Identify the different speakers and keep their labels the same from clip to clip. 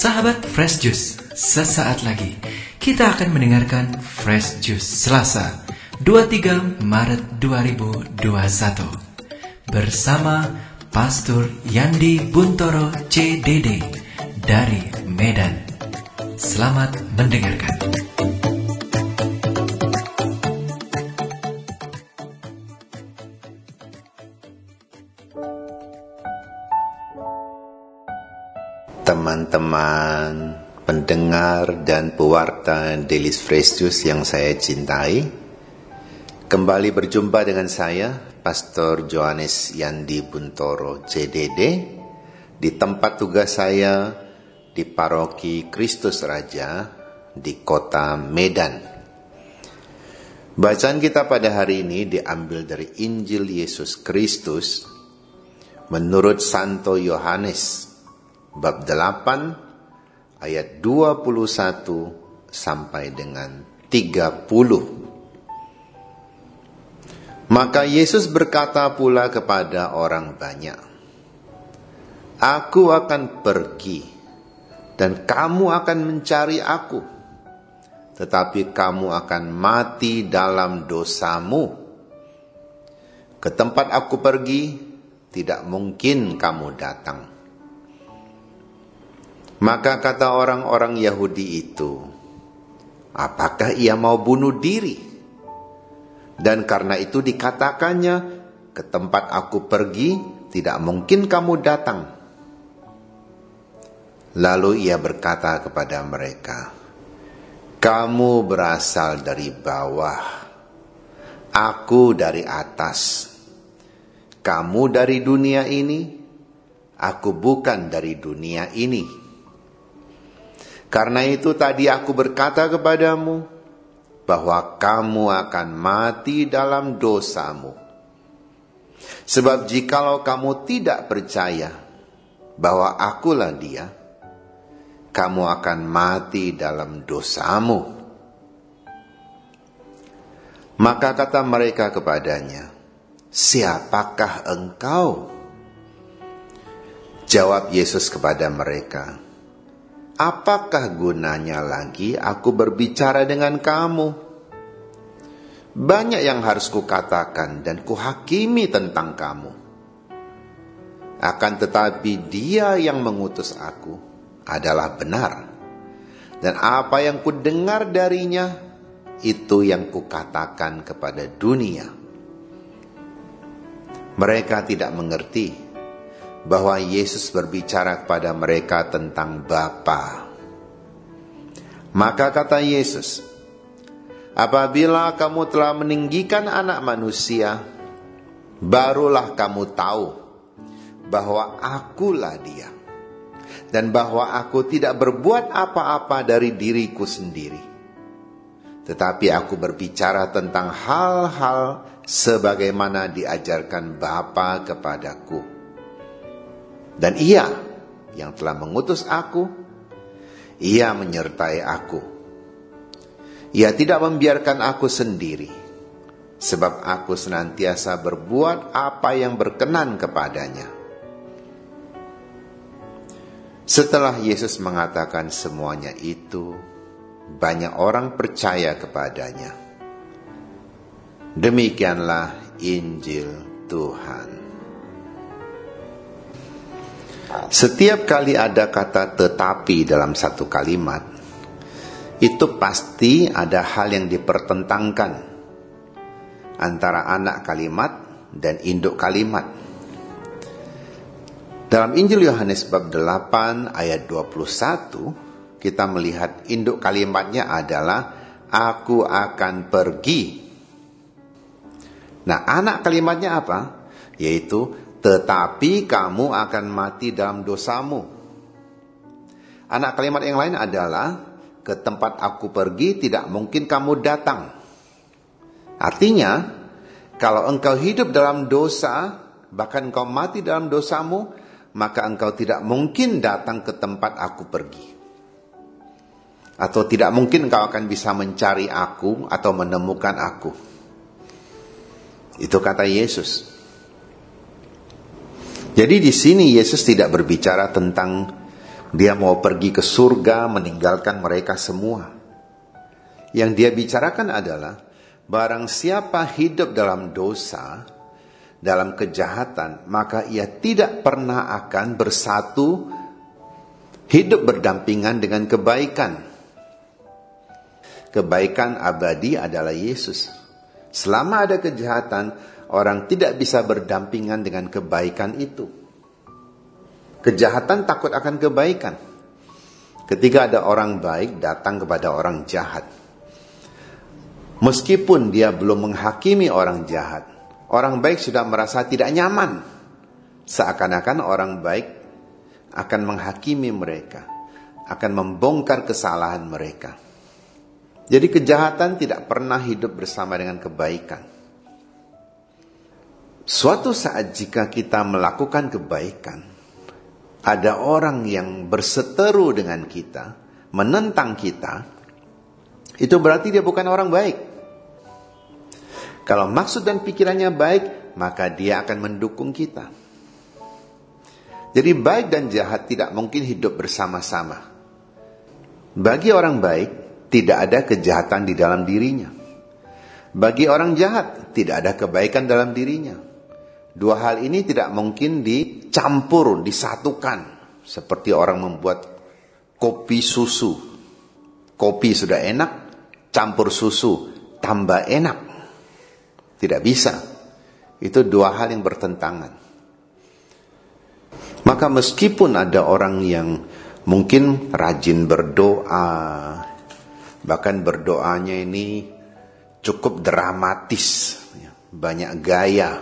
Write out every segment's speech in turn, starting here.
Speaker 1: Sahabat Fresh Juice, sesaat lagi kita akan mendengarkan Fresh Juice Selasa 23 Maret 2021 bersama Pastor Yandi Buntoro CDD dari Medan. Selamat mendengarkan.
Speaker 2: Teman-teman pendengar dan pewarta Daily Fresh yang saya cintai. Kembali berjumpa dengan saya, Pastor Johannes Yandi Buntoro, CDD, di tempat tugas saya di Paroki Kristus Raja di kota Medan. Bacaan kita pada hari ini diambil dari Injil Yesus Kristus menurut Santo Yohanes bab 8 ayat 21 sampai dengan 30. Maka Yesus berkata pula kepada orang banyak, Aku akan pergi dan kamu akan mencari aku, tetapi kamu akan mati dalam dosamu. Ke tempat aku pergi, tidak mungkin kamu datang. Maka kata orang-orang Yahudi itu, apakah ia mau bunuh diri? Dan karena itu dikatakannya, ke tempat aku pergi, tidak mungkin kamu datang. Lalu ia berkata kepada mereka, kamu berasal dari bawah, aku dari atas. Kamu dari dunia ini, aku bukan dari dunia ini. Karena itu tadi aku berkata kepadamu bahwa kamu akan mati dalam dosamu. Sebab jikalau kamu tidak percaya bahwa akulah dia, kamu akan mati dalam dosamu. Maka kata mereka kepadanya, siapakah engkau? Jawab Yesus kepada mereka, apakah gunanya lagi aku berbicara dengan kamu? Banyak yang harus kukatakan dan kuhakimi tentang kamu. Akan tetapi dia yang mengutus aku adalah benar. Dan apa yang kudengar darinya, itu yang kukatakan kepada dunia. Mereka tidak mengerti bahwa Yesus berbicara kepada mereka tentang Bapa. Maka kata Yesus, "Apabila kamu telah meninggikan anak manusia, barulah kamu tahu bahwa akulah dia dan bahwa aku tidak berbuat apa-apa dari diriku sendiri. Tetapi aku berbicara tentang hal-hal sebagaimana diajarkan Bapa kepadaku." Dan ia yang telah mengutus aku, ia menyertai aku. Ia tidak membiarkan aku sendiri, sebab aku senantiasa berbuat apa yang berkenan kepadanya. Setelah Yesus mengatakan semuanya itu, banyak orang percaya kepadanya. Demikianlah Injil Tuhan. Setiap kali ada kata tetapi dalam satu kalimat, itu pasti ada hal yang dipertentangkan antara anak kalimat dan induk kalimat. Dalam Injil Yohanes bab 8 ayat 21, kita melihat induk kalimatnya adalah aku akan pergi. Nah, anak kalimatnya apa? Yaitu tetapi kamu akan mati dalam dosamu. Anak kalimat yang lain adalah, ke tempat aku pergi tidak mungkin kamu datang. Artinya, kalau engkau hidup dalam dosa, bahkan engkau mati dalam dosamu, maka engkau tidak mungkin datang ke tempat aku pergi. Atau tidak mungkin engkau akan bisa mencari aku atau menemukan aku. Itu kata Yesus. Jadi di sini Yesus tidak berbicara tentang Dia mau pergi ke surga meninggalkan mereka semua. Yang dia bicarakan adalah barang siapa hidup dalam dosa, dalam kejahatan, maka ia tidak pernah akan bersatu hidup berdampingan dengan kebaikan. Kebaikan abadi adalah Yesus. Selama ada kejahatan, orang tidak bisa berdampingan dengan kebaikan itu. Kejahatan takut akan kebaikan. Ketika ada orang baik datang kepada orang jahat. Meskipun dia belum menghakimi orang jahat, orang baik sudah merasa tidak nyaman. Seakan-akan orang baik akan menghakimi mereka, akan membongkar kesalahan mereka. Jadi kejahatan tidak pernah hidup bersama dengan kebaikan. Suatu saat jika kita melakukan kebaikan, ada orang yang berseteru dengan kita, menentang kita, itu berarti dia bukan orang baik. Kalau maksud dan pikirannya baik, maka dia akan mendukung kita. Jadi baik dan jahat tidak mungkin hidup bersama-sama. Bagi orang baik, tidak ada kejahatan di dalam dirinya. Bagi orang jahat, tidak ada kebaikan dalam dirinya. Dua hal ini tidak mungkin dicampur, disatukan. Seperti orang membuat kopi susu. Kopi sudah enak, campur susu, tambah enak. Tidak bisa. Itu dua hal yang bertentangan. Maka meskipun ada orang yang mungkin rajin berdoa, Bahkan berdoanya ini cukup dramatis, ya. banyak gaya.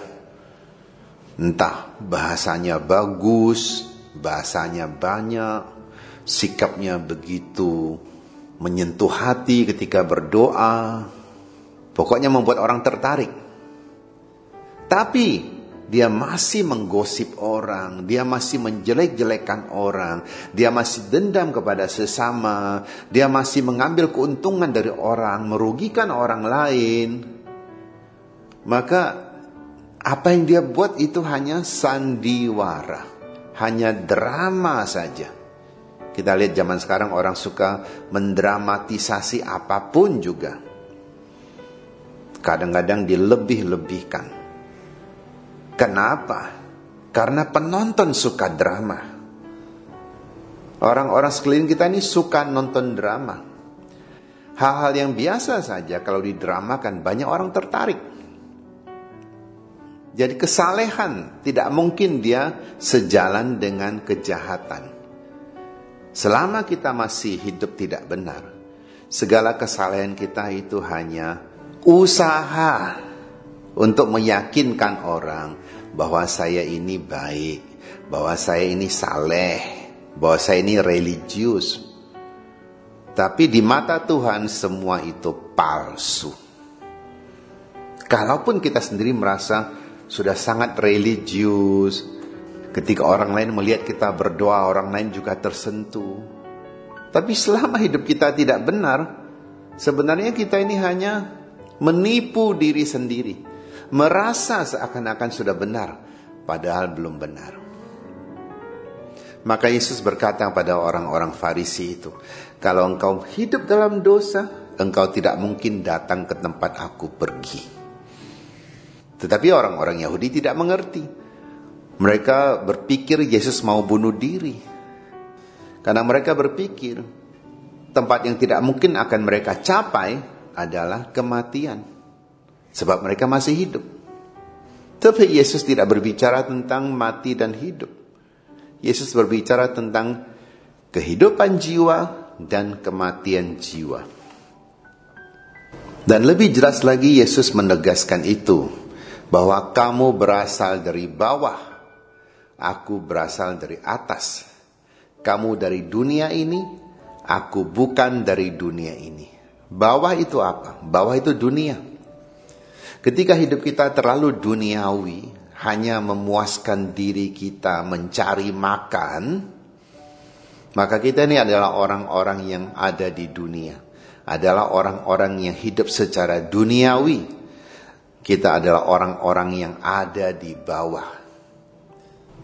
Speaker 2: Entah bahasanya bagus, bahasanya banyak, sikapnya begitu menyentuh hati ketika berdoa. Pokoknya membuat orang tertarik. Tapi dia masih menggosip orang, dia masih menjelek-jelekan orang, dia masih dendam kepada sesama, dia masih mengambil keuntungan dari orang, merugikan orang lain. Maka apa yang dia buat itu hanya sandiwara, hanya drama saja. Kita lihat zaman sekarang orang suka mendramatisasi apa pun juga. Kadang-kadang dilebih-lebihkan. Kenapa? Karena penonton suka drama. Orang-orang sekeliling kita ini suka nonton drama. Hal-hal yang biasa saja kalau didramakan banyak orang tertarik. Jadi kesalehan tidak mungkin dia sejalan dengan kejahatan. Selama kita masih hidup tidak benar, segala kesalehan kita itu hanya usaha untuk meyakinkan orang bahwa saya ini baik, bahwa saya ini saleh, bahwa saya ini religius. Tapi di mata Tuhan semua itu palsu. Kalaupun kita sendiri merasa sudah sangat religius, ketika orang lain melihat kita berdoa, orang lain juga tersentuh. Tapi selama hidup kita tidak benar, sebenarnya kita ini hanya menipu diri sendiri merasa seakan-akan sudah benar, padahal belum benar. Maka Yesus berkata pada orang-orang Farisi itu, kalau engkau hidup dalam dosa, engkau tidak mungkin datang ke tempat aku pergi. Tetapi orang-orang Yahudi tidak mengerti. Mereka berpikir Yesus mau bunuh diri. Karena mereka berpikir tempat yang tidak mungkin akan mereka capai adalah kematian. Sebab mereka masih hidup. Tapi Yesus tidak berbicara tentang mati dan hidup. Yesus berbicara tentang kehidupan jiwa dan kematian jiwa. Dan lebih jelas lagi Yesus menegaskan itu bahwa kamu berasal dari bawah, aku berasal dari atas. Kamu dari dunia ini, aku bukan dari dunia ini. Bawah itu apa? Bawah itu dunia. Ketika hidup kita terlalu duniawi, hanya memuaskan diri kita mencari makan, maka kita ini adalah orang-orang yang ada di dunia. Adalah orang-orang yang hidup secara duniawi. Kita adalah orang-orang yang ada di bawah.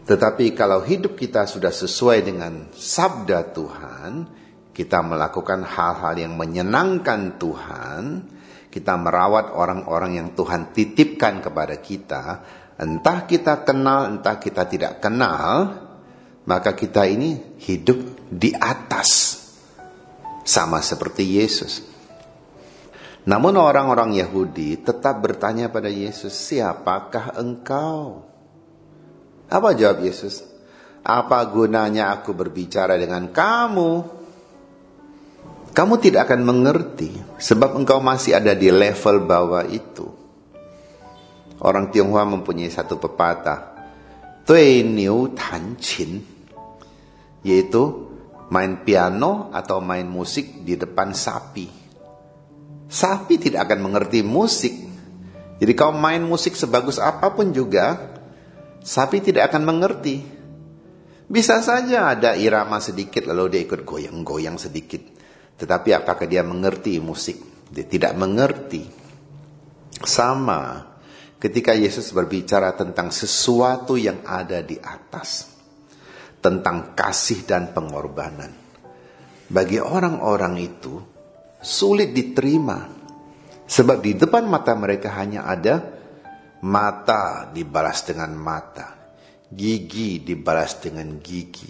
Speaker 2: Tetapi kalau hidup kita sudah sesuai dengan sabda Tuhan, kita melakukan hal-hal yang menyenangkan Tuhan, kita merawat orang-orang yang Tuhan titipkan kepada kita, entah kita kenal, entah kita tidak kenal, maka kita ini hidup di atas, sama seperti Yesus. Namun orang-orang Yahudi tetap bertanya pada Yesus, siapakah engkau? Apa jawab Yesus? Apa gunanya aku berbicara dengan kamu? Kamu tidak akan mengerti sebab engkau masih ada di level bawah itu. Orang Tionghoa mempunyai satu pepatah, Tui Niu Tan Qin, yaitu main piano atau main musik di depan sapi. Sapi tidak akan mengerti musik. Jadi kau main musik sebagus apa pun juga, sapi tidak akan mengerti. Bisa saja ada irama sedikit lalu dia ikut goyang-goyang sedikit. Tetapi apakah dia mengerti musik? Dia tidak mengerti. Sama ketika Yesus berbicara tentang sesuatu yang ada di atas. Tentang kasih dan pengorbanan. Bagi orang-orang itu sulit diterima. Sebab di depan mata mereka hanya ada Mata dibalas dengan mata, gigi dibalas dengan gigi.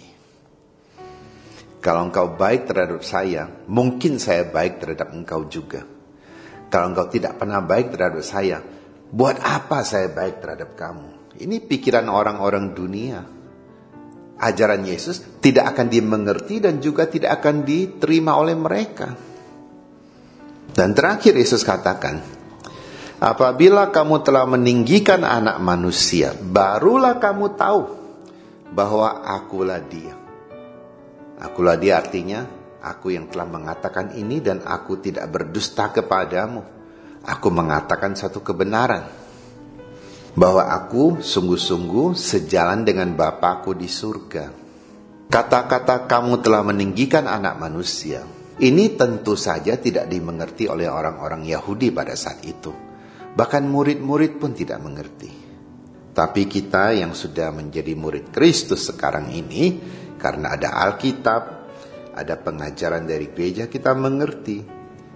Speaker 2: Kalau engkau baik terhadap saya, mungkin saya baik terhadap engkau juga. Kalau engkau tidak pernah baik terhadap saya, buat apa saya baik terhadap kamu? Ini pikiran orang-orang dunia. Ajaran Yesus tidak akan dimengerti dan juga tidak akan diterima oleh mereka. Dan terakhir Yesus katakan, Apabila kamu telah meninggikan anak manusia, barulah kamu tahu bahwa akulah dia. Akulah dia artinya, aku yang telah mengatakan ini dan aku tidak berdusta kepadamu. Aku mengatakan satu kebenaran. Bahwa aku sungguh-sungguh sejalan dengan Bapakku di surga. Kata-kata kamu telah meninggikan anak manusia. Ini tentu saja tidak dimengerti oleh orang-orang Yahudi pada saat itu Bahkan murid-murid pun tidak mengerti. Tapi kita yang sudah menjadi murid Kristus sekarang ini, karena ada Alkitab, ada pengajaran dari gereja, kita mengerti.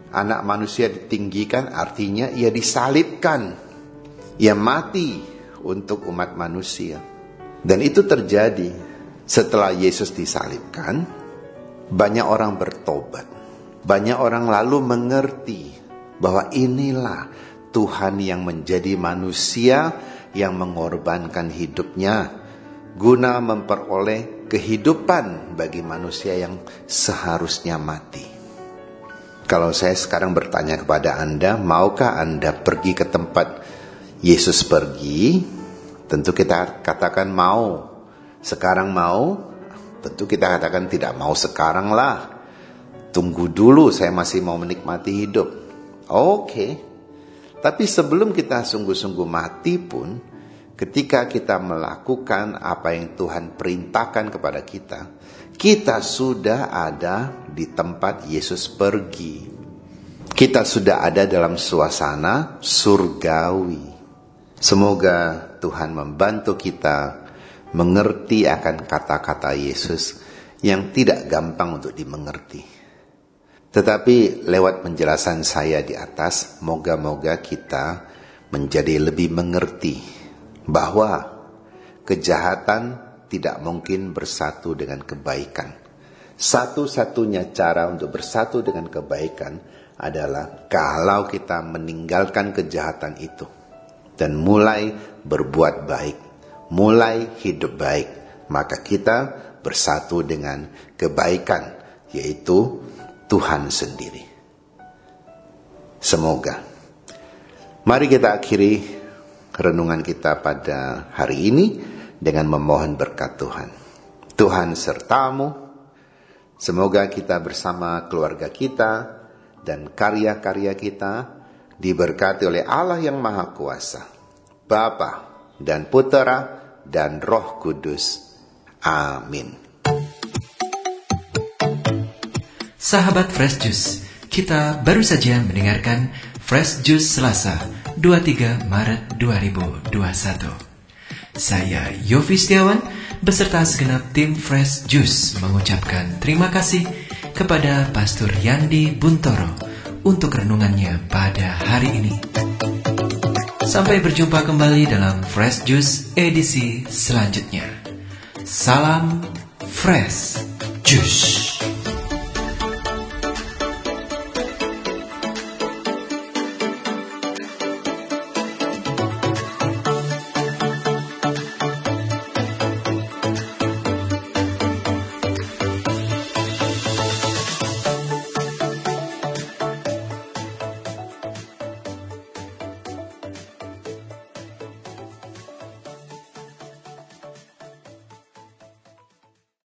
Speaker 2: Anak manusia ditinggikan artinya ia disalibkan. Ia mati untuk umat manusia. Dan itu terjadi setelah Yesus disalibkan, banyak orang bertobat. Banyak orang lalu mengerti bahwa inilah Tuhan yang menjadi manusia yang mengorbankan hidupnya guna memperoleh kehidupan bagi manusia yang seharusnya mati. Kalau saya sekarang bertanya kepada Anda, maukah Anda pergi ke tempat Yesus pergi? Tentu kita katakan mau. Sekarang mau? Tentu kita katakan tidak mau sekarang lah. Tunggu dulu, saya masih mau menikmati hidup. Oke. Tapi sebelum kita sungguh-sungguh mati pun, ketika kita melakukan apa yang Tuhan perintahkan kepada kita, kita sudah ada di tempat Yesus pergi. Kita sudah ada dalam suasana surgawi. Semoga Tuhan membantu kita mengerti akan kata-kata Yesus yang tidak gampang untuk dimengerti. Tetapi lewat penjelasan saya di atas, moga-moga kita menjadi lebih mengerti bahwa kejahatan tidak mungkin bersatu dengan kebaikan. Satu-satunya cara untuk bersatu dengan kebaikan adalah kalau kita meninggalkan kejahatan itu dan mulai berbuat baik, mulai hidup baik, maka kita bersatu dengan kebaikan, yaitu Tuhan sendiri. Semoga. Mari kita akhiri renungan kita pada hari ini dengan memohon berkat Tuhan. Tuhan sertamu. Semoga kita bersama keluarga kita dan karya-karya kita diberkati oleh Allah yang Maha Kuasa. Bapa dan Putera dan Roh Kudus. Amin.
Speaker 1: Sahabat Fresh Juice, kita baru saja mendengarkan Fresh Juice Selasa 23 Maret 2021. Saya Yofi Setiawan beserta segenap tim Fresh Juice mengucapkan terima kasih kepada Pastor Yandi Buntoro untuk renungannya pada hari ini. Sampai berjumpa kembali dalam Fresh Juice edisi selanjutnya. Salam Fresh Juice.